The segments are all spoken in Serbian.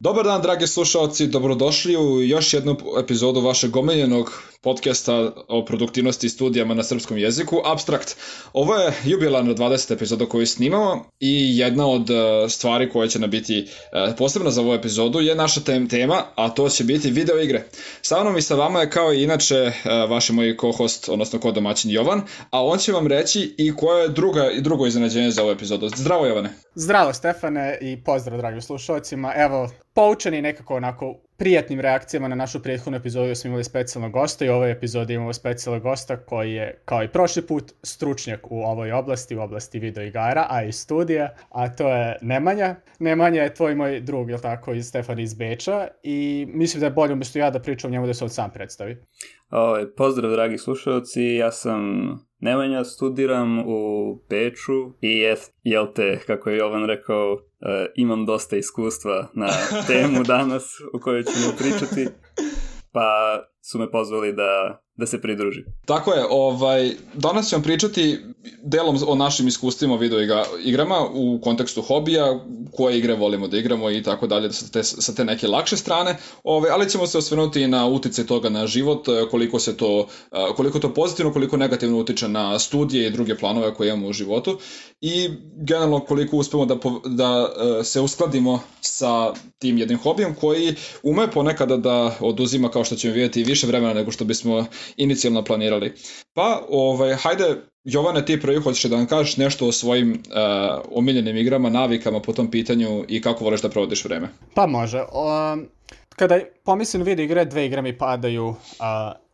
Dobar dan, dragi slušalci, dobrodošli u još jednu epizodu vašeg omiljenog podcasta o produktivnosti i studijama na srpskom jeziku, Abstrakt. Ovo je jubilarna 20. epizoda koju snimamo i jedna od e, stvari koja će nam biti e, posebna za ovu epizodu je naša tem tema, a to će biti video igre. Sa mnom i sa vama je kao i inače e, vaš moj co-host, odnosno ko-domaćin Jovan, a on će vam reći i koje je druga, i drugo iznenađenje za ovu epizodu. Zdravo Jovane! Zdravo Stefane i pozdrav dragi slušalcima. Evo, poučeni nekako onako prijatnim reakcijama na našu prethodnu epizodu smo imali specijalnog gosta i u ovoj epizodi imamo specijalnog gosta koji je, kao i prošli put, stručnjak u ovoj oblasti, u oblasti video igara, a i studija, a to je Nemanja. Nemanja je tvoj moj drug, jel tako, iz Stefan iz Beča i mislim da je bolje umjesto ja da pričam njemu da se on sam predstavi. O, ovaj, pozdrav dragi slušalci, ja sam Nemanja, studiram u Beču i je, jel te, kako je Jovan rekao, uh, imam dosta iskustva na temu danas o kojoj ćemo pričati, pa su me pozvali da da se pridruži. Tako je, ovaj, danas ćemo pričati delom o našim iskustvima video igra, igrama u kontekstu hobija, koje igre volimo da igramo i tako dalje sa te, sa te neke lakše strane, ovaj, ali ćemo se osvrnuti na utice toga na život, koliko se to, koliko to pozitivno, koliko negativno utiče na studije i druge planove koje imamo u životu i generalno koliko uspemo da, da se uskladimo sa tim jednim hobijem koji ume ponekada da oduzima, kao što ćemo vidjeti, više vremena nego što bismo inicijalno planirali. Pa, ovaj, hajde, Jovane, ti prvi hoćeš da nam kažeš nešto o svojim uh, omiljenim igrama, navikama po tom pitanju i kako voliš da provodiš vreme? Pa može. O, kada pomislim video igre, dve igre mi padaju uh,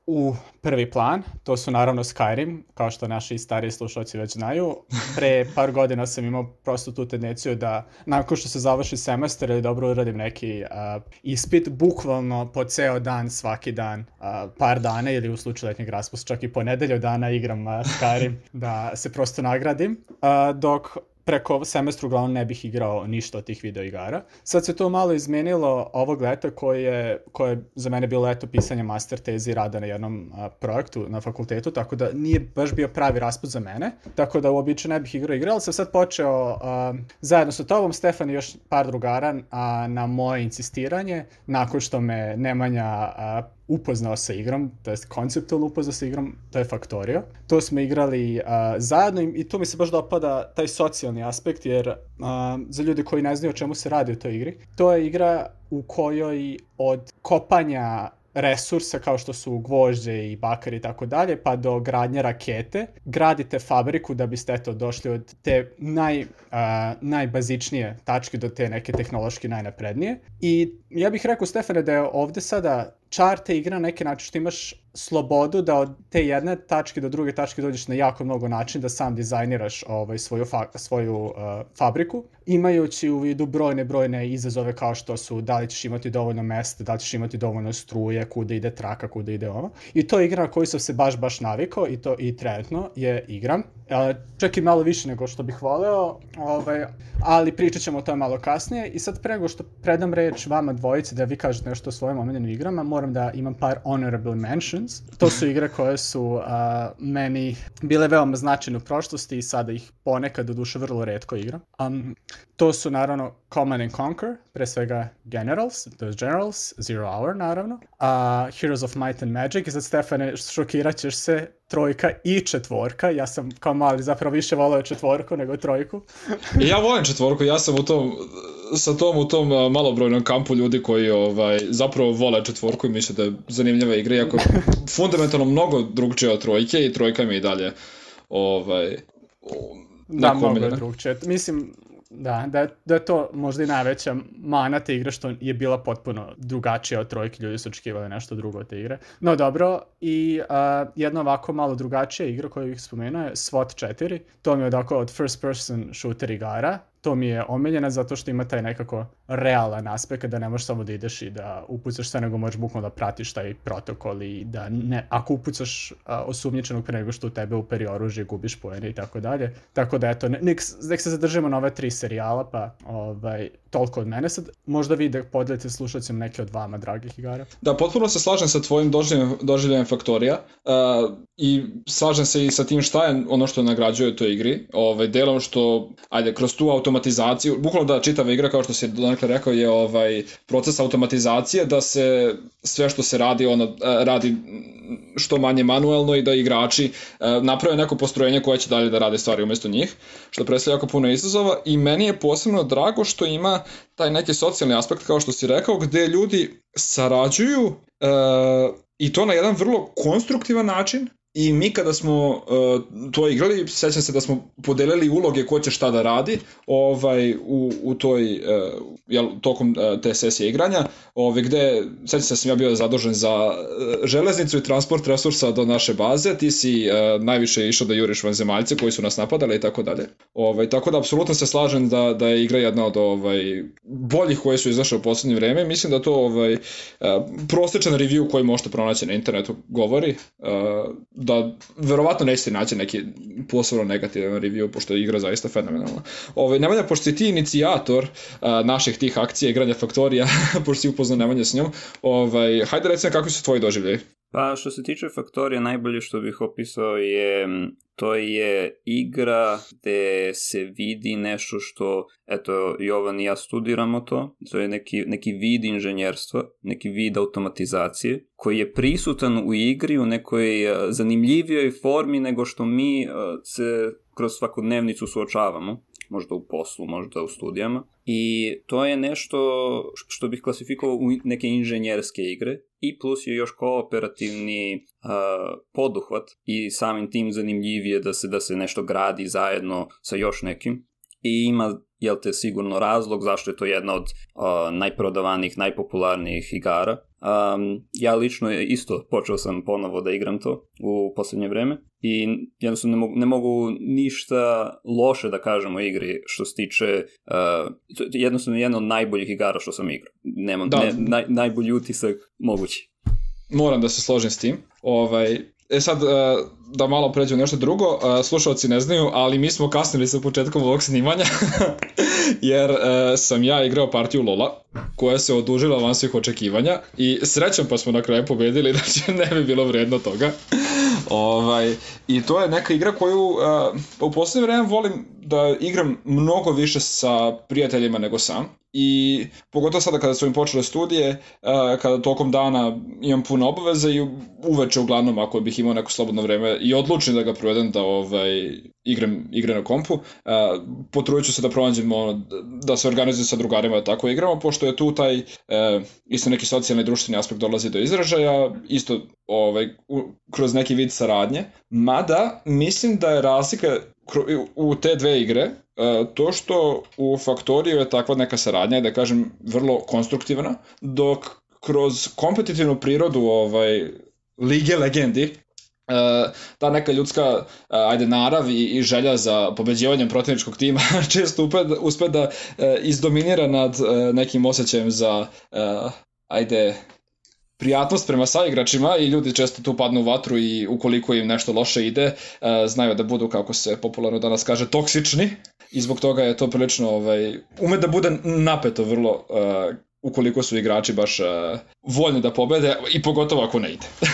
u prvi plan, to su naravno Skyrim, kao što naši stariji slušalci već znaju. Pre par godina sam imao prosto tu tendenciju da nakon što se završi semestar ili dobro uradim neki uh, ispit, bukvalno po ceo dan, svaki dan, uh, par dana ili u slučaju letnjeg raspusta, čak i po nedelju dana igram uh, Skyrim da se prosto nagradim. Uh, dok preko semestra uglavnom ne bih igrao ništa od tih video igara. Sad se to malo izmenilo ovog leta koje je, koje je za mene bilo leto pisanja master teze i rada na jednom a, projektu na fakultetu, tako da nije baš bio pravi rasput za mene, tako da uobično ne bih igrao igre, ali sam sad počeo a, zajedno sa tobom, Stefan i još par drugara a, na moje insistiranje, nakon što me Nemanja a, upoznao sa igrom, to jest konceptualno upoznao sa igrom, to je Factorio. To smo igrali uh, zajedno i tu mi se baš dopada taj socijalni aspekt, jer uh, za ljude koji ne znaju o čemu se radi u toj igri, to je igra u kojoj od kopanja resursa kao što su gvožđe i bakar i tako dalje, pa do gradnje rakete, gradite fabriku da biste eto došli od te naj, uh, najbazičnije tačke do te neke tehnološki najnaprednije. I ja bih rekao, Stefane, da je ovde sada čar te igre na neki način što imaš slobodu da od te jedne tačke do druge tačke dođeš na jako mnogo način da sam dizajniraš ovaj, svoju, fa svoju uh, fabriku, imajući u vidu brojne, brojne izazove kao što su da li ćeš imati dovoljno mesta, da li ćeš imati dovoljno struje, kuda ide traka, kuda ide ovo. I to je igra na koju sam se baš, baš navikao i to i trenutno je igram. Uh, čak i malo više nego što bih voleo, ovaj, ali pričat ćemo o tome malo kasnije. I sad prego što predam reč vama dvojici da vi kažete nešto o svojim omiljenim igrama, moram da imam par honorable mentions. To su igre koje su uh, meni bile veoma značajne u prošlosti i sada ih ponekad, do duše, vrlo redko igram. Um, to su naravno Command and Conquer, pre svega Generals, to je Generals, Zero Hour naravno, uh, Heroes of Might and Magic, i sad Stefane, šokirat ćeš se, trojka i četvorka, ja sam kao mali zapravo više volao četvorku nego trojku. ja volim četvorku, ja sam u tom, sa tom u tom malobrojnom kampu ljudi koji ovaj, zapravo vole četvorku i misle da je zanimljiva igra, iako fundamentalno mnogo drugčije od trojke i trojka mi i dalje ovaj, Da, mnogo je drugčije. Mislim, Da, da, da je to možda i najveća mana te igre što je bila potpuno drugačija od trojke, ljudi su očekivali nešto drugo od te igre. No dobro, i uh, jedna ovako malo drugačija igra koju bih spomenuo je SWAT 4. To mi je odako od first person shooter igara to mi je omiljena zato što ima taj nekako realan aspekt da ne možeš samo da ideš i da upucaš sve, nego možeš bukvalno da pratiš taj protokol i da ne, ako upucaš a, osumnjičenog pre nego što u tebe uperi oružje, gubiš pojene i tako dalje. Tako da eto, nek, nek se zadržimo na ove tri serijala, pa ovaj, toliko od mene sad. Možda vi da podelite slušacima neke od vama, dragih igara. Da, potpuno se slažem sa tvojim doživljajem, doživljajem faktorija uh, i slažem se i sa tim šta je ono što nagrađuje toj igri. Ovaj, delom što, ajde, kroz tu automatizaciju automatizaciju, bukvalno da čitava igra, kao što si donekle rekao, je ovaj proces automatizacije, da se sve što se radi, ono, e, radi što manje manuelno i da igrači e, naprave neko postrojenje koje će dalje da rade stvari umesto njih, što predstavlja jako puno izazova. I meni je posebno drago što ima taj neki socijalni aspekt, kao što si rekao, gde ljudi sarađuju e, i to na jedan vrlo konstruktivan način, I mi kada smo uh, to igrali, sećam se da smo podelili uloge ko će šta da radi ovaj, u, u toj, uh, jel, tokom uh, te sesije igranja, ovaj, gde, sećam se da sam ja bio zadužen za uh, železnicu i transport resursa do naše baze, ti si uh, najviše išao da juriš vanzemaljce koji su nas napadali i tako dalje. Ovaj, tako da, apsolutno se slažem da, da je igra jedna od ovaj, boljih koje su izašle u poslednje vreme. Mislim da to ovaj, uh, prosečan review koji možete pronaći na internetu govori. Uh, da verovatno nećete naći neki posebno negativan review, pošto je igra zaista fenomenalna. Ove, Nemanja, pošto si ti inicijator a, naših tih akcija igranja Faktorija, pošto si upoznao Nemanja s njom, ovaj, hajde recimo kako su tvoji doživljaji? Pa što se tiče Faktorija, najbolje što bih opisao je to je igra gde se vidi nešto što, eto, Jovan i ja studiramo to, to je neki, neki vid inženjerstva, neki vid automatizacije, koji je prisutan u igri u nekoj uh, zanimljivijoj formi nego što mi uh, se kroz svakodnevnicu suočavamo možda u poslu, možda u studijama. I to je nešto što bih klasifikovao u neke inženjerske igre i plus je još kooperativni uh, poduhvat i samim tim zanimljivije da se da se nešto gradi zajedno sa još nekim i ima jel te sigurno razlog zašto je to jedna od uh, najprodavanijih, najpopularnijih igara Um, ja lično isto počeo sam ponovo da igram to u poslednje vreme i jednostavno ne mogu, ne mogu ništa loše da kažem o igri što se tiče uh, jednostavno jedna od najboljih igara što sam igrao. Nemam, da. ne, naj, najbolji utisak mogući. Moram da se složim s tim. Ovaj, E sad, uh, da malo pređu nešto drugo, uh, slušalci ne znaju, ali mi smo kasnili sa početkom ovog snimanja, jer uh, sam ja igrao partiju Lola, koja se odužila van svih očekivanja i srećom pa smo na kraju pobedili, će ne bi bilo vredno toga. ovaj, I to je neka igra koju u poslednje vreme volim da igram mnogo više sa prijateljima nego sam i pogotovo sada kada su im počele studije, uh, kada tokom dana imam puno obaveze i uveče uglavnom ako bih imao neko slobodno vreme i odlučim da ga provedem da ovaj, igram igre na kompu, uh, potrudit ću se da pronađemo da se organizujem sa drugarima da tako igramo, pošto je tu taj uh, isto neki socijalni i društveni aspekt dolazi do izražaja, isto ovaj, kroz neki vid saradnje, mada mislim da je razlika u te dve igre, e, to što u Faktoriju je takva neka saradnja, da kažem, vrlo konstruktivna, dok kroz kompetitivnu prirodu ovaj, Lige Legendi, Uh, ta neka ljudska uh, ajde narav i, i želja za pobeđivanjem protivničkog tima često uspe, uspe da izdominira nad nekim osjećajem za ajde prijatnost prema saigračima i ljudi često tu padnu u vatru i ukoliko im nešto loše ide, uh, znaju da budu, kako se popularno danas kaže, toksični i zbog toga je to prilično, ovaj, ume da bude napeto vrlo uh, ukoliko su igrači baš uh, voljni da pobede i pogotovo ako ne ide.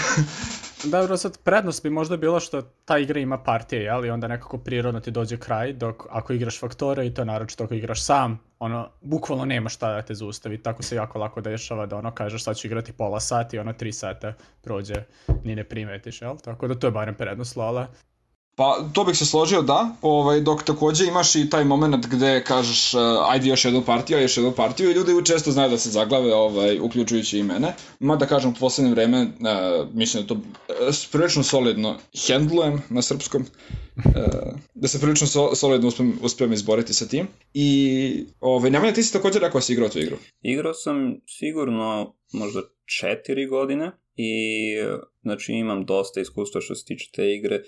Dobro, sad prednost bi možda bilo što ta igra ima partije, ali onda nekako prirodno ti dođe kraj, dok ako igraš faktore i to naročito ako igraš sam, ono, bukvalno nema šta da te zaustavi, tako se jako lako dešava da ono kažeš sad ću igrati pola sata i ono tri sata prođe, ni ne primetiš, jel? Tako da to je barem prednost Lola. Pa, to bih se složio, da, ovaj, dok takođe imaš i taj moment gde kažeš uh, ajde još jednu partiju, još jednu partiju i ljudi često znaju da se zaglave, ovaj, uključujući i mene. Ma da kažem, u poslednje vreme, uh, mislim da to uh, prilično solidno hendlujem na srpskom, uh, da se prilično so, solidno uspem, uspem izboriti sa tim. I, ovaj, Nemanja, ti si takođe rekao da si igrao tu igru. Igrao sam sigurno možda četiri godine i znači imam dosta iskustva što se tiče te igre. E,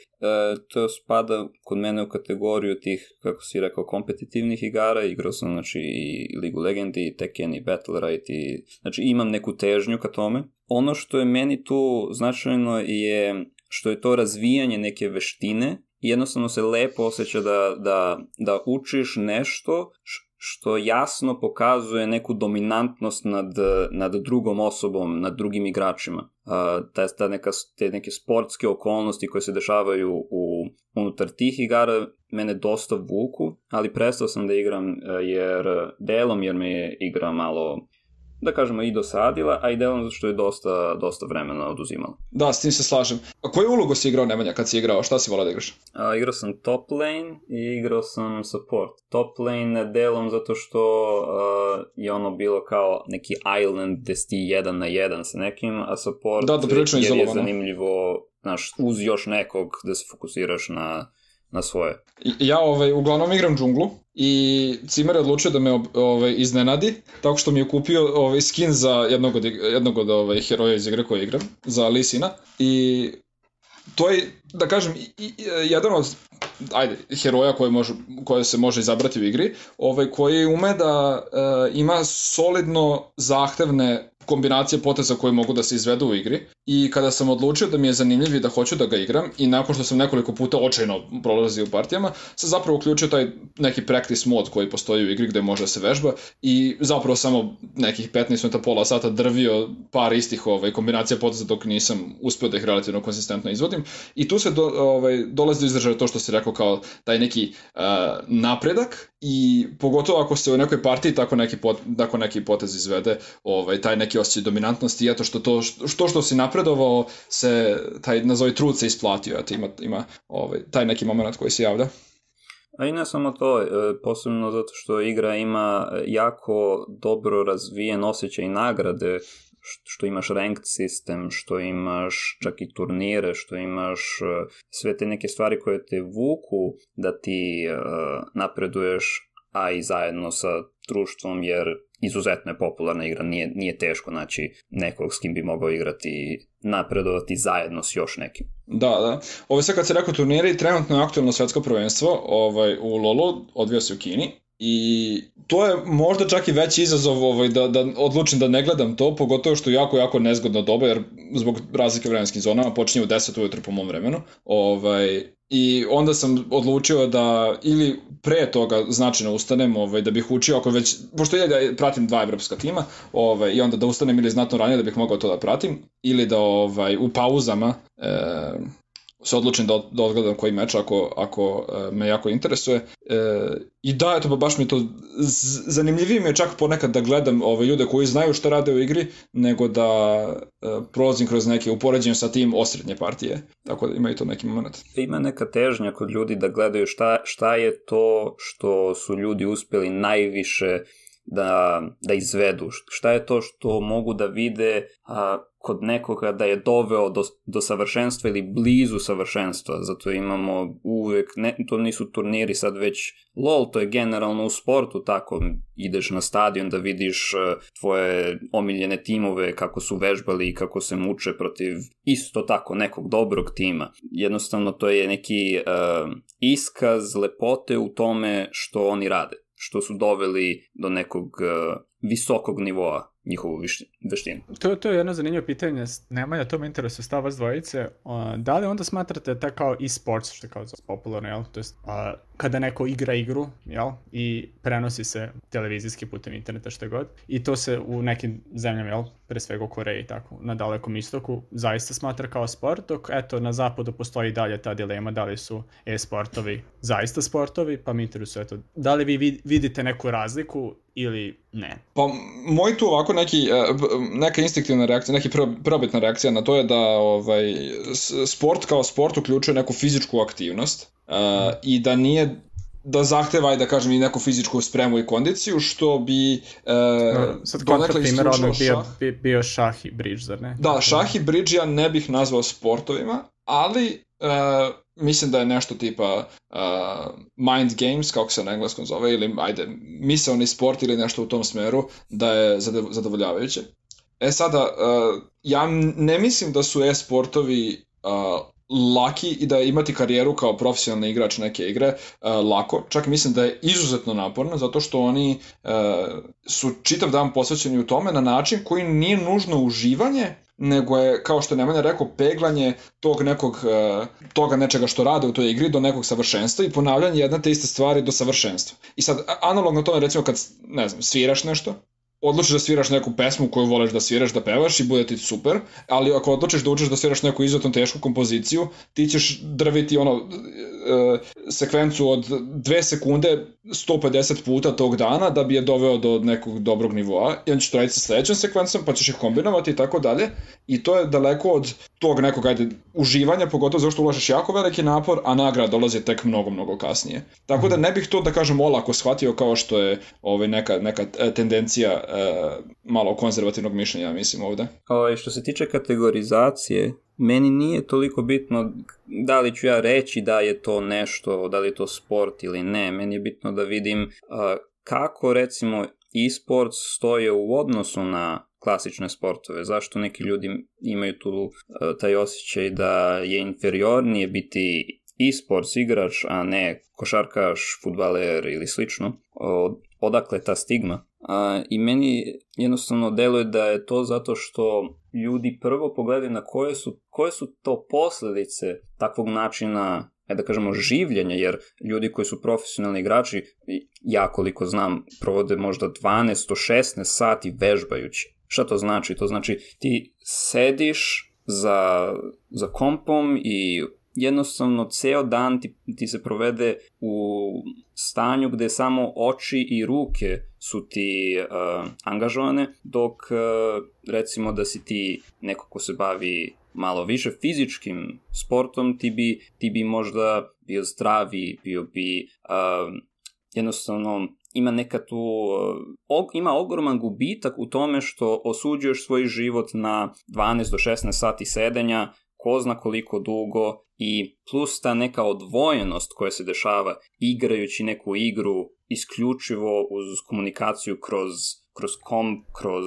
to spada kod mene u kategoriju tih, kako si rekao, kompetitivnih igara. Igrao sam znači i League of Legends i Tekken i Battle Right i znači imam neku težnju ka tome. Ono što je meni tu značajno je što je to razvijanje neke veštine i jednostavno se lepo osjeća da, da, da učiš nešto što jasno pokazuje neku dominantnost nad, nad drugom osobom, nad drugim igračima. Ta, ta neka, te neke sportske okolnosti koje se dešavaju u, unutar tih igara mene dosta vuku, ali prestao sam da igram e, jer delom jer me je igra malo da kažemo, i dosadila, a i delom zato što je dosta, dosta vremena oduzimala. Da, s tim se slažem. A koju ulogu si igrao Nemanja kad si igrao? Šta si volao da igraš? A, igrao sam top lane i igrao sam support. Top lane delom zato što a, je ono bilo kao neki island gde si jedan na jedan sa nekim, a support da, da, jer je zanimljivo znaš, uz još nekog da se fokusiraš na na svoje. Ja ovaj, uglavnom igram džunglu i Cimer je odlučio da me ovaj, iznenadi, tako što mi je kupio ovaj, skin za jednog od, jednog od ovaj, heroja iz igre koje igram, za Lisina. I to je, da kažem, jedan od ajde, heroja koje, može, koje se može izabrati u igri, ovaj, koji ume da e, ima solidno zahtevne kombinacije poteza koje mogu da se izvedu u igri. I kada sam odlučio da mi je zanimljiv i da hoću da ga igram i nakon što sam nekoliko puta očajno prolazio u partijama, sam zapravo uključio taj neki practice mod koji postoji u igri gde može da se vežba i zapravo samo nekih 15 minuta, pola sata drvio par istih ovaj, kombinacija poteza dok nisam uspeo da ih relativno konsistentno izvodim. I tu se do, ovaj, dolazi do izražaja to što si rekao kao taj neki uh, napredak i pogotovo ako se u nekoj partiji tako neki, pot, tako neki potez izvede, ovaj, taj neki osjećaj dominantnosti, eto što to, što što si napredovao, se, taj, nazovi trud se isplatio, eto ima, ima ovaj, taj neki moment koji se javlja. A i ne samo to, e, posebno zato što igra ima jako dobro razvijen osjećaj nagrade, što imaš ranked sistem, što imaš čak i turnire, što imaš e, sve te neke stvari koje te vuku da ti uh, napreduješ, a i zajedno sa društvom, jer izuzetno je popularna igra, nije, nije teško naći nekog s kim bi mogao igrati i napredovati zajedno s još nekim. Da, da. Ovo sve kad se rekao turniri, trenutno je aktualno svetsko prvenstvo ovaj, u Lolo, odvija se u Kini I to je možda čak i veći izazov ovaj, da, da odlučim da ne gledam to, pogotovo što je jako, jako nezgodno doba, jer zbog razlike vremenskim zonama počinje u 10 ujutru po mom vremenu. Ovaj, I onda sam odlučio da ili pre toga značajno ustanem, ovaj, da bih učio, ako već, pošto ja da pratim dva evropska tima, ovaj, i onda da ustanem ili znatno ranije da bih mogao to da pratim, ili da ovaj, u pauzama e, se odlučim da, da odgledam koji meč ako, ako e, me jako interesuje. E, I da, eto, baš mi to zanimljivije mi je čak ponekad da gledam ove ljude koji znaju šta rade u igri, nego da e, prolazim kroz neke upoređenje sa tim osrednje partije. Tako da ima i to neki moment. Ima neka težnja kod ljudi da gledaju šta, šta je to što su ljudi uspeli najviše da, da izvedu, šta je to što mogu da vide a, kod nekoga da je doveo do, do savršenstva ili blizu savršenstva, zato imamo uvek, ne, to nisu turniri sad već LOL, to je generalno u sportu tako, ideš na stadion da vidiš uh, tvoje omiljene timove, kako su vežbali i kako se muče protiv isto tako nekog dobrog tima. Jednostavno to je neki uh, iskaz lepote u tome što oni rade što su doveli do nekog uh, visokog nivoa njihovu veštinu. To, to je jedno zanimljivo pitanje, Nemanja, to me interesuje stav vas dvojice. Uh, da li onda smatrate da kao e-sports, što je kao popularno, jel? To jest, uh, kada neko igra igru, jel? I prenosi se televizijski putem interneta, što god. I to se u nekim zemljama, jel? Pre svega u Koreji tako, na dalekom istoku, zaista smatra kao sport, dok eto, na zapadu postoji dalje ta dilema da li su e-sportovi zaista sportovi, pa mi interesuje eto, da li vi vidite neku razliku ili ne? Pa moj tu ovako neki, e, neka instinktivna reakcija, neki probitna reakcija na to je da ovaj, sport kao sport uključuje neku fizičku aktivnost uh, i da nije da zahteva, da kažem, i neku fizičku spremu i kondiciju, što bi... E, no, sad kontra primjer, ono bio, bio, bio šah i bridge, zar ne? Da, šah i bridge ja ne bih nazvao sportovima, ali e, mislim da je nešto tipa uh, mind games, kako se na engleskom zove, ili ajde, misalni sport ili nešto u tom smeru, da je zadovoljavajuće. E sada, uh, ja ne mislim da su e-sportovi uh, laki i da imati karijeru kao profesionalni igrač neke igre uh, lako. Čak mislim da je izuzetno naporno zato što oni uh, su čitav dan posvećeni u tome na način koji nije nužno uživanje, nego je, kao što je Nemanja rekao, peglanje tog nekog, uh, toga nečega što rade u toj igri do nekog savršenstva i ponavljanje jedne te iste stvari do savršenstva. I sad, analogno tome, recimo kad, ne znam, sviraš nešto, odlučiš da sviraš neku pesmu koju voliš da sviraš, da pevaš i bude ti super, ali ako odlučiš da učiš da sviraš neku izuzetno tešku kompoziciju, ti ćeš drviti ono e, sekvencu od dve sekunde 150 puta tog dana da bi je doveo do nekog dobrog nivoa i on će to raditi sa sledećom sekvencom pa ćeš ih kombinovati i tako dalje i to je daleko od tog nekog ajde, uživanja, pogotovo zašto ulažeš jako veliki napor, a nagrada dolazi tek mnogo, mnogo kasnije. Tako da ne bih to da kažem olako shvatio kao što je ovaj, neka, neka e, tendencija malo konzervativnog mišljenja, mislim ovde. O, što se tiče kategorizacije, meni nije toliko bitno da li ću ja reći da je to nešto, da li je to sport ili ne. Meni je bitno da vidim kako recimo e-sport stoje u odnosu na klasične sportove. Zašto neki ljudi imaju tu taj osjećaj da je inferiornije biti e-sports igrač, a ne košarkaš, futbaler ili slično. Odakle ta stigma? A, I meni jednostavno deluje da je to zato što ljudi prvo pogledaju na koje su, koje su to posledice takvog načina e da kažemo življenja, jer ljudi koji su profesionalni igrači, ja koliko znam, provode možda 12 do 16 sati vežbajući. Šta to znači? To znači ti sediš za, za kompom i jednostavno ceo dan ti, ti se provede u stanju gde samo oči i ruke su ti uh, angažovane, dok uh, recimo da si ti neko ko se bavi malo više fizičkim sportom, ti bi, ti bi možda bio zdravi, bio bi uh, jednostavno ima neka tu, og, ima ogroman gubitak u tome što osuđuješ svoj život na 12 do 16 sati sedenja, ko zna koliko dugo i plus ta neka odvojenost koja se dešava igrajući neku igru isključivo uz komunikaciju kroz, kroz kom, kroz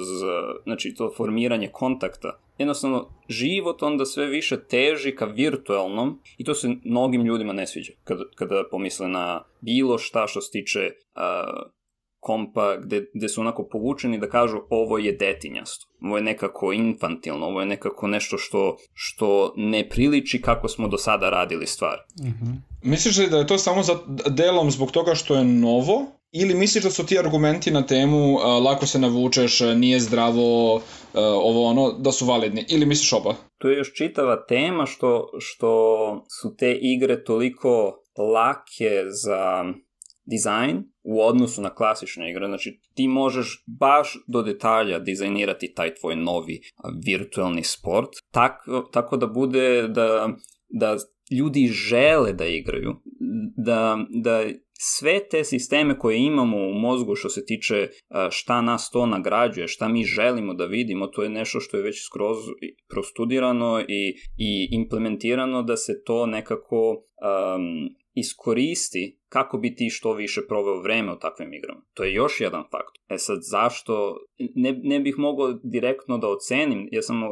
znači to formiranje kontakta. Jednostavno, život onda sve više teži ka virtualnom i to se mnogim ljudima ne sviđa kada, kada pomisle na bilo šta što se tiče uh, kompa gde, gde su onako povučeni da kažu ovo je detinjasto, ovo je nekako infantilno, ovo je nekako nešto što, što ne priliči kako smo do sada radili stvar. Mm -hmm. Misliš li da je to samo za delom zbog toga što je novo ili misliš da su ti argumenti na temu a, lako se navučeš, nije zdravo, a, ovo ono, da su validni? Ili misliš oba? To je još čitava tema što, što su te igre toliko lake za dizajn u odnosu na klasične igre. Znači, ti možeš baš do detalja dizajnirati taj tvoj novi virtualni sport, tako, tako da bude da, da ljudi žele da igraju, da, da sve te sisteme koje imamo u mozgu što se tiče šta nas to nagrađuje, šta mi želimo da vidimo, to je nešto što je već skroz prostudirano i, i implementirano da se to nekako um, iskoristi kako bi ti što više proveo vreme u takvim igrama. To je još jedan faktor. E sad, zašto? Ne, ne bih mogao direktno da ocenim, ja samo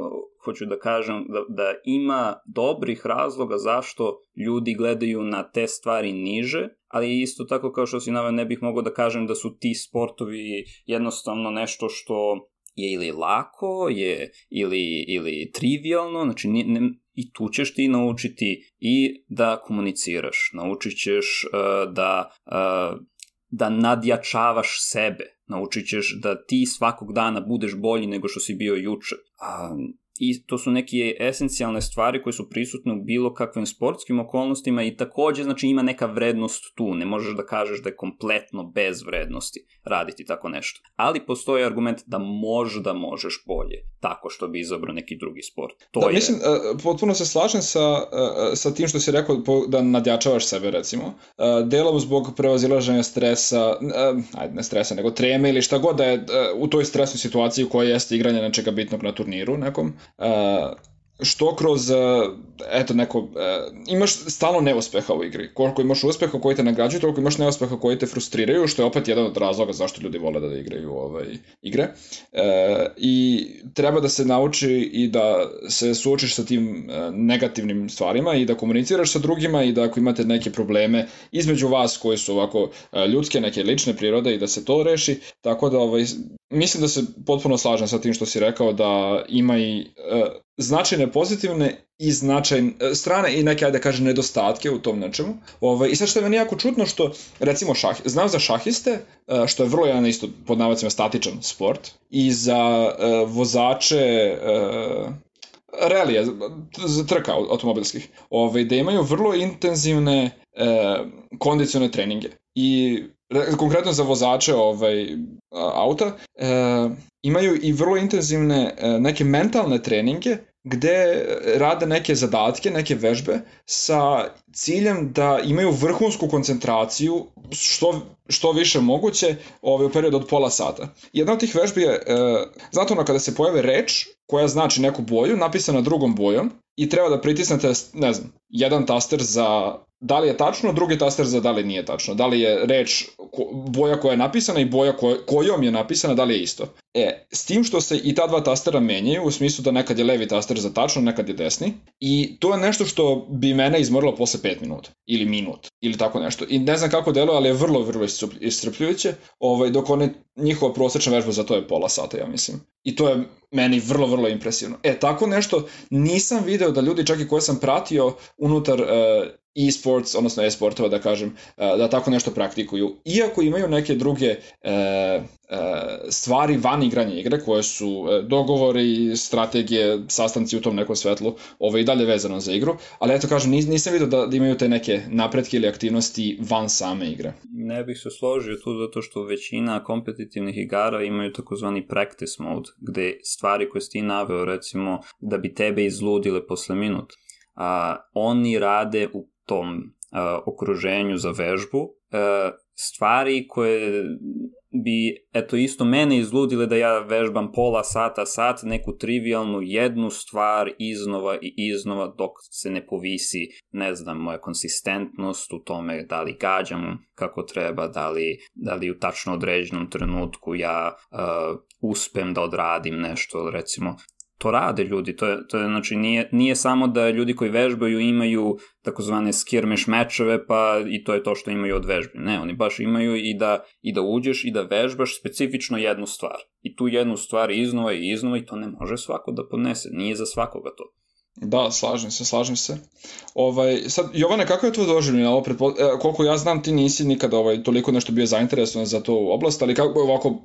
hoću da kažem da, da ima dobrih razloga zašto ljudi gledaju na te stvari niže, ali isto tako kao što si naveo, ne bih mogao da kažem da su ti sportovi jednostavno nešto što je ili lako, je ili, ili trivialno, znači ne, i tu ćeš ti naučiti i da komuniciraš, naučit ćeš uh, da, uh, da nadjačavaš sebe, naučit ćeš da ti svakog dana budeš bolji nego što si bio juče. Um, i to su neke esencijalne stvari koje su prisutne u bilo kakvim sportskim okolnostima i takođe znači ima neka vrednost tu, ne možeš da kažeš da je kompletno bez vrednosti raditi tako nešto. Ali postoji argument da možda možeš bolje tako što bi izabrao neki drugi sport. To da, je... mislim, uh, potpuno se slažem sa, uh, sa tim što si rekao da nadjačavaš sebe recimo. Delom zbog prevazilaženja stresa, ajde ne stresa, nego treme ili šta god da je u toj stresnoj situaciji koja jeste igranje nečega bitnog na turniru nekom, što kroz, e, eto, neko, e, imaš stalno neuspeha u igri. Koliko imaš uspeha koji te nagrađuju, toliko imaš neuspeha koji te frustriraju, što je opet jedan od razloga zašto ljudi vole da igraju ovaj, igre. E, I treba da se nauči i da se suočiš sa tim e, negativnim stvarima i da komuniciraš sa drugima i da ako imate neke probleme između vas koji su ovako ljudske, neke lične prirode i da se to reši. Tako da ovaj, mislim da se potpuno slažem sa tim što si rekao da ima i e, značajne pozitivne i značajne strane i neke, ajde da kažem, nedostatke u tom nečemu. Ovaj, I sad što je meni jako čutno što, recimo, šah, znam za šahiste, e, što je vrlo jedan isto pod navacima statičan sport, i za e, vozače e, relije, trka automobilskih, ovaj, da imaju vrlo intenzivne e, kondicione treninge. i konkretno za vozače ovaj, auta, e, imaju i vrlo intenzivne e, neke mentalne treninge gde rade neke zadatke, neke vežbe sa ciljem da imaju vrhunsku koncentraciju što, što više moguće ovaj, u periodu od pola sata. Jedna od tih vežbi je, e, znate ono kada se pojave reč koja znači neku boju, napisana drugom bojom i treba da pritisnete, ne znam, jedan taster za da li je tačno, drugi taster za da li nije tačno. Da li je reč boja koja je napisana i boja koj, kojom je napisana, da li je isto. E, s tim što se i ta dva tastera menjaju, u smislu da nekad je levi taster za tačno, nekad je desni, i to je nešto što bi mene izmorilo posle 5 minuta, ili minut, ili tako nešto. I ne znam kako deluje, ali je vrlo, vrlo iscrpljujuće, ovaj, dok one, njihova prosečna vežba za to je pola sata, ja mislim. I to je meni vrlo, vrlo impresivno. E, tako nešto nisam video da ljudi, čak i koje sam pratio unutar uh, e-sports, odnosno e-sportova da kažem, uh, da tako nešto praktikuju. Iako imaju neke druge uh, stvari van igranja igre koje su dogovori, strategije, sastanci u tom nekom svetlu, ovo i dalje vezano za igru, ali eto kažem, nisam vidio da, da imaju te neke napretke ili aktivnosti van same igre. Ne bih se složio tu zato što većina kompetitivnih igara imaju takozvani practice mode, gde stvari koje si ti naveo, recimo, da bi tebe izludile posle minut, a, oni rade u tom a, okruženju za vežbu, a, stvari koje bi, eto, isto mene izludile da ja vežbam pola sata, sat, neku trivialnu jednu stvar iznova i iznova dok se ne povisi, ne znam, moja konsistentnost u tome da li gađam kako treba, da li, da li u tačno određenom trenutku ja uh, uspem da odradim nešto, recimo, to rade ljudi, to je, to je znači nije, nije samo da ljudi koji vežbaju imaju takozvane skirmish mečeve pa i to je to što imaju od vežbe. Ne, oni baš imaju i da, i da uđeš i da vežbaš specifično jednu stvar. I tu jednu stvar iznova i iznova i to ne može svako da podnese, nije za svakoga to. Da, slažem se, slažem se. Ovaj, sad, Jovane, kako je to doživljeno? Ovo pretpo... e, koliko ja znam, ti nisi nikada ovaj, toliko nešto bio zainteresovan za to oblast, ali kako ovako uh,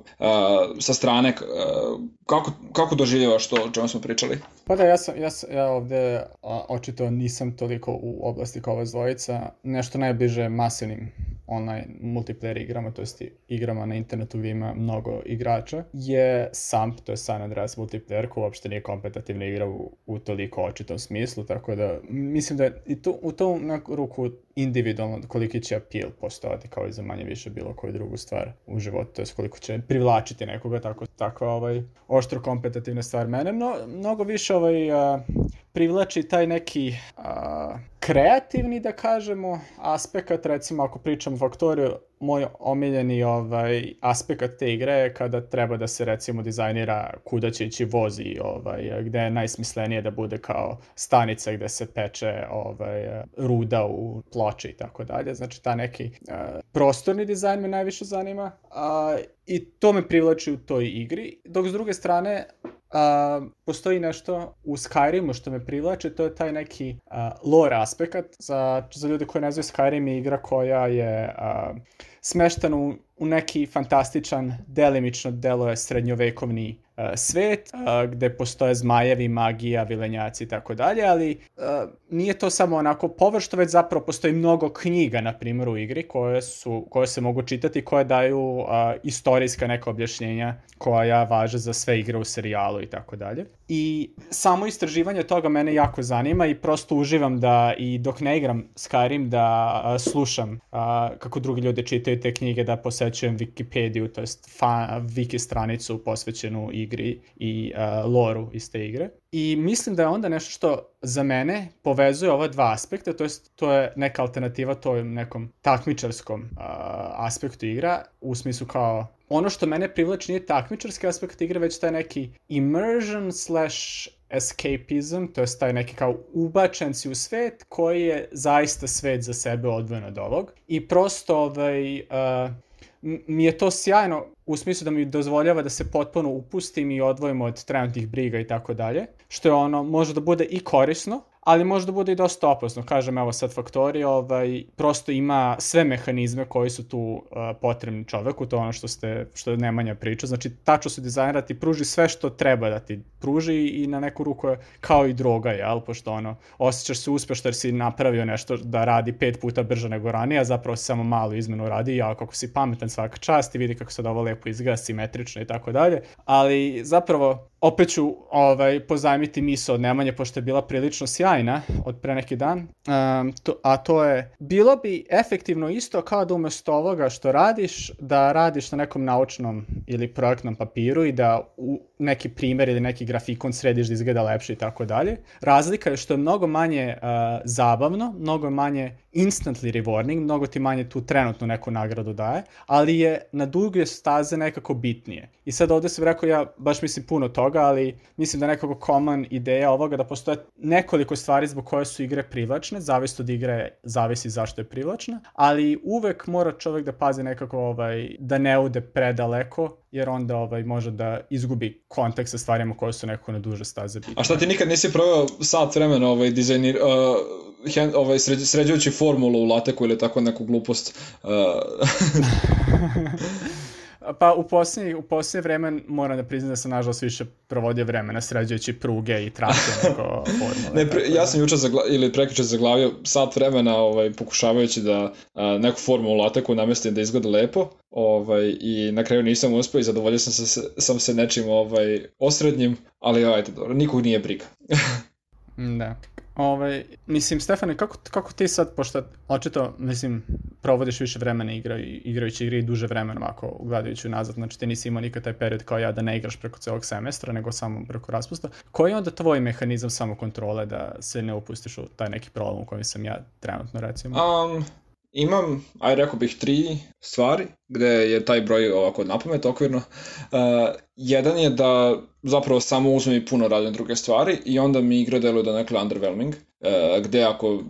sa strane, uh, kako, kako doživljavaš to o čemu smo pričali? Pa da, ja, sam, ja, sam, ja ovde a, očito nisam toliko u oblasti kao ova zvojica, nešto najbliže masivnim online multiplayer igrama, to jest igrama na internetu gdje ima mnogo igrača, je SAMP, to je San Andreas multiplayer, koja uopšte nije kompetitivna igra u, u toliko očitom smislu, tako da mislim da i to, u tom neku ruku individualno koliki će appeal postojati kao i za manje više bilo koju drugu stvar u životu, to je koliko će privlačiti nekoga, tako, takva ovaj, oštro kompetitivna stvar. Mene mno, mnogo više ovaj, uh, privlači taj neki a, kreativni, da kažemo, aspekt, recimo ako pričam o faktoriju, moj omiljeni ovaj, aspekt te igre je kada treba da se recimo dizajnira kuda će ići vozi, ovaj, gde je najsmislenije da bude kao stanica gde se peče ovaj, ruda u ploči i tako dalje. Znači ta neki uh, prostorni dizajn me najviše zanima uh, i to me privlači u toj igri. Dok s druge strane, Uh, postoji nešto u Skyrimu što me privlače, to je taj neki uh, lore aspekt. Za, za ljude koji ne znaju Skyrim je igra koja je uh, smeštena u, u neki fantastičan, delimično deluje srednjovekovni uh, svet, uh, gde postoje zmajevi, magija, vilenjaci i tako dalje, ali uh, nije to samo onako površto, već zapravo postoji mnogo knjiga, na primjer, u igri koje, su, koje se mogu čitati, koje daju uh, istorijska neka objašnjenja koja važe za sve igre u serijalu i tako dalje. I samo istraživanje toga mene jako zanima i prosto uživam da i dok ne igram Skyrim da uh, slušam uh, kako drugi ljudi čitaju te knjige, da posećujem Wikipediju, to jest fan, wiki stranicu posvećenu igri i uh, loru iz te igre. I mislim da je onda nešto što za mene povezuje ova dva aspekta, to jest to je neka alternativa tom nekom takmičarskom uh, aspektu igra, u smislu kao ono što mene privlači nije takmičarski aspekt igre, već taj neki immersion slash escapism, to je taj neki kao ubačen si u svet koji je zaista svet za sebe odvojen od ovog. I prosto ovaj, uh, mi je to sjajno u smislu da mi dozvoljava da se potpuno upustim i odvojim od trenutnih briga i tako dalje, što je ono, može da bude i korisno, ali možda bude i dosta opasno. Kažem, evo sad Faktori ovaj, prosto ima sve mehanizme koji su tu uh, potrebni čoveku, to je ono što, ste, što je Nemanja priča. Znači, tačno su dizajnera ti pruži sve što treba da ti pruži i na neku ruku je kao i droga, jel? Pošto ono, osjećaš se uspešno jer si napravio nešto da radi pet puta brže nego ranije, a zapravo si samo malu izmenu radi, ja kako si pametan svaka čast i vidi kako se da ovo lepo izgleda, simetrično i tako dalje. Ali zapravo opet ću ovaj, pozajmiti misao od Nemanje, pošto je bila prilično sjajna od pre neki dan, um, to, a to je, bilo bi efektivno isto kao da umesto ovoga što radiš, da radiš na nekom naučnom ili projektnom papiru i da u neki primer ili neki grafikon središ da izgleda lepše i tako dalje. Razlika je što je mnogo manje uh, zabavno, mnogo manje instantly rewarding, mnogo ti manje tu trenutno neku nagradu daje, ali je na duge staze nekako bitnije. I sad ovde sam rekao, ja baš mislim puno toga, ali mislim da nekako common ideja ovoga da postoje nekoliko stvari zbog koje su igre privlačne, zavisno od igre, zavisi zašto je privlačna, ali uvek mora čovek da pazi nekako ovaj, da ne ude predaleko, jer onda ovaj, može da izgubi kontekst sa stvarima koje su nekako na duže staze bitne. A šta ti nikad nisi proveo sat vremena ovaj, dizajnir, uh, hen, ovaj, sređ, sređujući formulu u lateku ili tako neku glupost? Uh... Pa u posljednje, u posljednje vreme moram da priznam da sam nažalost više provodio vremena sređujući pruge i trake nego formule. ne, pre, ja sam juče zagla, ili prekriče zaglavio sat vremena ovaj, pokušavajući da a, neku formu u lateku namestim da izgleda lepo ovaj, i na kraju nisam uspio i zadovoljio sam se, sam se nečim ovaj, osrednjim, ali ajde, dobro, nikog nije briga. da. Ovaj, mislim, Stefane, kako, kako ti sad, pošto očito, mislim, provodiš više vremena igra, igrajući igre i duže vremena ovako, gledajući nazad, znači ti nisi imao nikad taj period kao ja da ne igraš preko celog semestra, nego samo preko raspusta. Koji je onda tvoj mehanizam samokontrole da se ne upustiš u taj neki problem u kojem sam ja trenutno, recimo? Um, imam, aj rekao bih, tri stvari gde je taj broj ovako napamet okvirno. Uh, jedan je da zapravo samo uzmem i puno radim druge stvari i onda mi igra deluje da nekle underwhelming, uh, gde ako,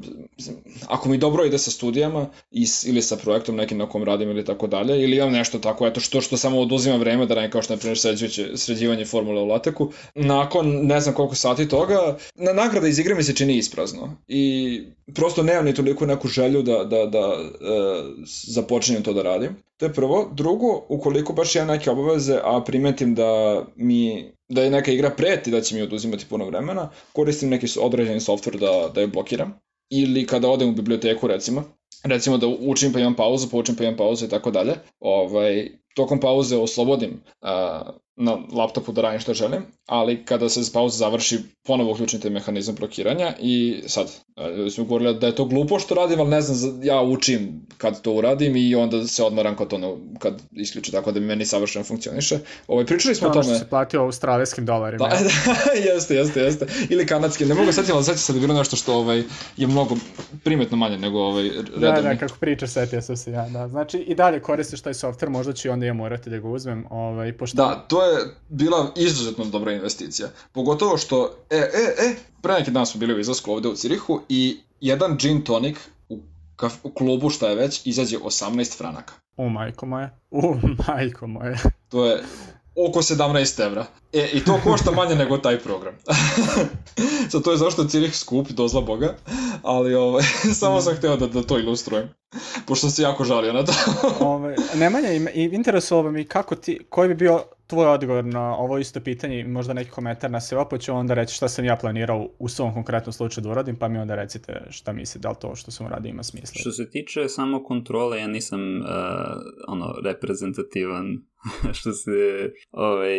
ako mi dobro ide sa studijama ili sa projektom nekim na kom radim ili tako dalje, ili imam nešto tako, eto što što samo oduzima vreme da ne kao što na primjer sređivanje formule u lateku, nakon ne znam koliko sati toga, na nagrada iz igre mi se čini isprazno i prosto nemam ni toliko neku želju da, da, da uh, započinjem to da radim. To je prvo. Drugo, ukoliko baš imam neke obaveze, a primetim da mi da je neka igra preti da će mi oduzimati puno vremena, koristim neki određeni software da, da je blokiram. Ili kada odem u biblioteku, recimo, recimo da učim pa imam pauzu, pa učim pa imam pauzu i tako dalje, ovaj, tokom pauze oslobodim uh, na laptopu da radim što želim, ali kada se pauza završi, ponovo uključim taj mehanizam blokiranja i sad, smo govorili da je to glupo što radim, ali ne znam, ja učim kad to uradim i onda se odmaram kad, ono, kad isključim, tako da mi meni savršeno funkcioniše. Ovaj, pričali smo o tome... Ono što se platio australijskim dolarima. Da, da, jeste, jeste, jeste. Ili kanadskim, ne mogu setiti, ali setiti se da je bilo nešto što ovaj, je mnogo primetno manje nego ovaj, redovni. Da, da, kako pričaš, setio sam se ja, da. Znači, i dalje koristiš taj software, možda ću onda ja morati da ga uzmem. Ovaj, pošto... Da, to je bila izuzetno dobra investicija. Pogotovo što, e, e, e, pre neki dan smo bili u izlasku ovde u Cirihu i jedan gin tonic u, kaf, u klubu šta je već izađe 18 franaka. U majko moje, u majko moje. To je oko 17 evra. E, i to košta manje nego taj program. Sad, to je zašto Cirih skup, dozla boga, ali ovaj, samo sam hteo da, da to ilustrujem. Pošto se jako žalio na to. ove, Nemanja, interesovalo mi kako ti, koji bi bio tvoj odgovor na ovo isto pitanje i možda neki komentar na sve pa ću onda reći šta sam ja planirao u svom konkretnom slučaju da uradim, pa mi onda recite šta mislite, da li to što sam uradio ima smisla. Što se tiče samo kontrole, ja nisam uh, ono, reprezentativan što se, ovaj,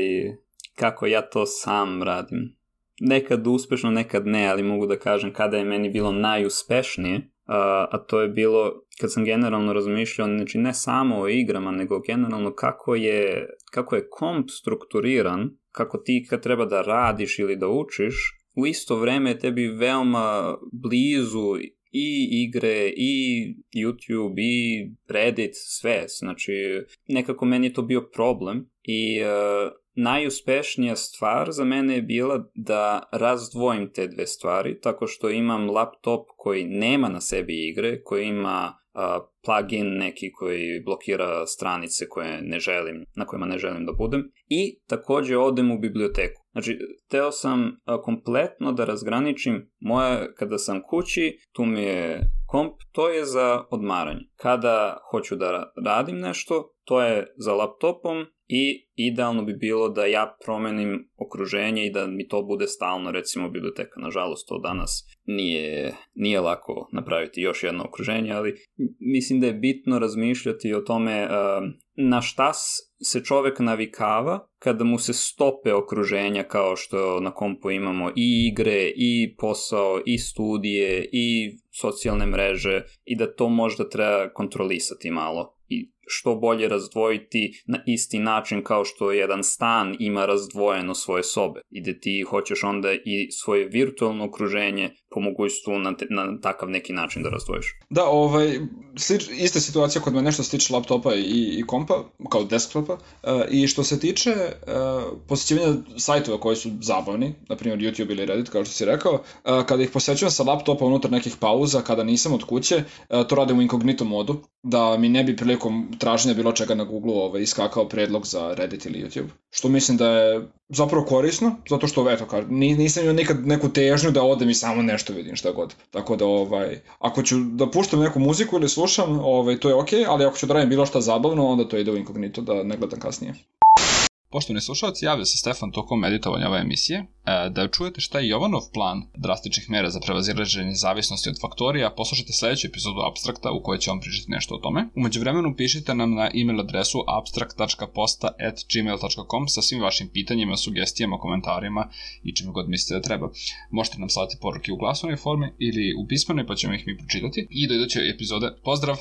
kako ja to sam radim. Nekad uspešno, nekad ne, ali mogu da kažem kada je meni bilo najuspešnije, a, a to je bilo kad sam generalno razmišljao, znači ne samo o igrama, nego generalno kako je, kako je komp strukturiran, kako ti kad treba da radiš ili da učiš, u isto vreme tebi veoma blizu i igre, i YouTube, i Reddit, sve. Znači, nekako meni je to bio problem i uh, najuspešnija stvar za mene je bila da razdvojim te dve stvari, tako što imam laptop koji nema na sebi igre, koji ima uh, plugin neki koji blokira stranice koje ne želim, na kojima ne želim da budem i takođe odem u biblioteku. Znači, teo sam a, kompletno da razgraničim moje, kada sam kući, tu mi je komp, to je za odmaranje. Kada hoću da radim nešto, to je za laptopom i idealno bi bilo da ja promenim okruženje i da mi to bude stalno, recimo biblioteka. Nažalost, to danas nije, nije lako napraviti još jedno okruženje, ali mislim da je bitno razmišljati o tome uh, na šta se čovek navikava kada mu se stope okruženja kao što na kompu imamo i igre, i posao, i studije, i socijalne mreže i da to možda treba kontrolisati malo i što bolje razdvojiti na isti način kao što jedan stan ima razdvojeno svoje sobe i da ti hoćeš onda i svoje virtualno okruženje po mogućstvu na, te, na takav neki način da razdvojiš. Da, ovaj, slič, ista situacija kod me nešto se tiče laptopa i, i kompa, kao desktopa, uh, i što se tiče uh, posjećivanja sajtova koji su zabavni, na primjer YouTube ili Reddit, kao što si rekao, uh, kada ih posećujem sa laptopa unutar nekih pauza, kada nisam od kuće, uh, to radim u inkognito modu, da mi ne bi prilikom traženja bilo čega na Google ovaj, iskakao predlog za Reddit ili YouTube. Što mislim da je zapravo korisno, zato što, eto, kar, nisam imao nikad neku težnju da odem i samo nešto vidim šta god. Tako da, ovaj, ako ću da puštam neku muziku ili slušam, ovaj, to je okej, okay, ali ako ću da radim bilo šta zabavno, onda to ide u inkognito da ne gledam kasnije. Poštovni slušalci, javlja se Stefan tokom editovanja ove emisije e, da čujete šta je Jovanov plan drastičnih mera za prevazilaženje zavisnosti od faktorija, poslušajte sledeću epizodu Abstrakta u kojoj će vam pričati nešto o tome. Umeđu vremenu pišite nam na e-mail adresu abstrakt.posta.gmail.com sa svim vašim pitanjima, sugestijama, komentarima i čime god mislite da treba. Možete nam slati poruke u glasovnoj formi ili u pismenoj pa ćemo ih mi pročitati. I do iduće epizode. Pozdrav!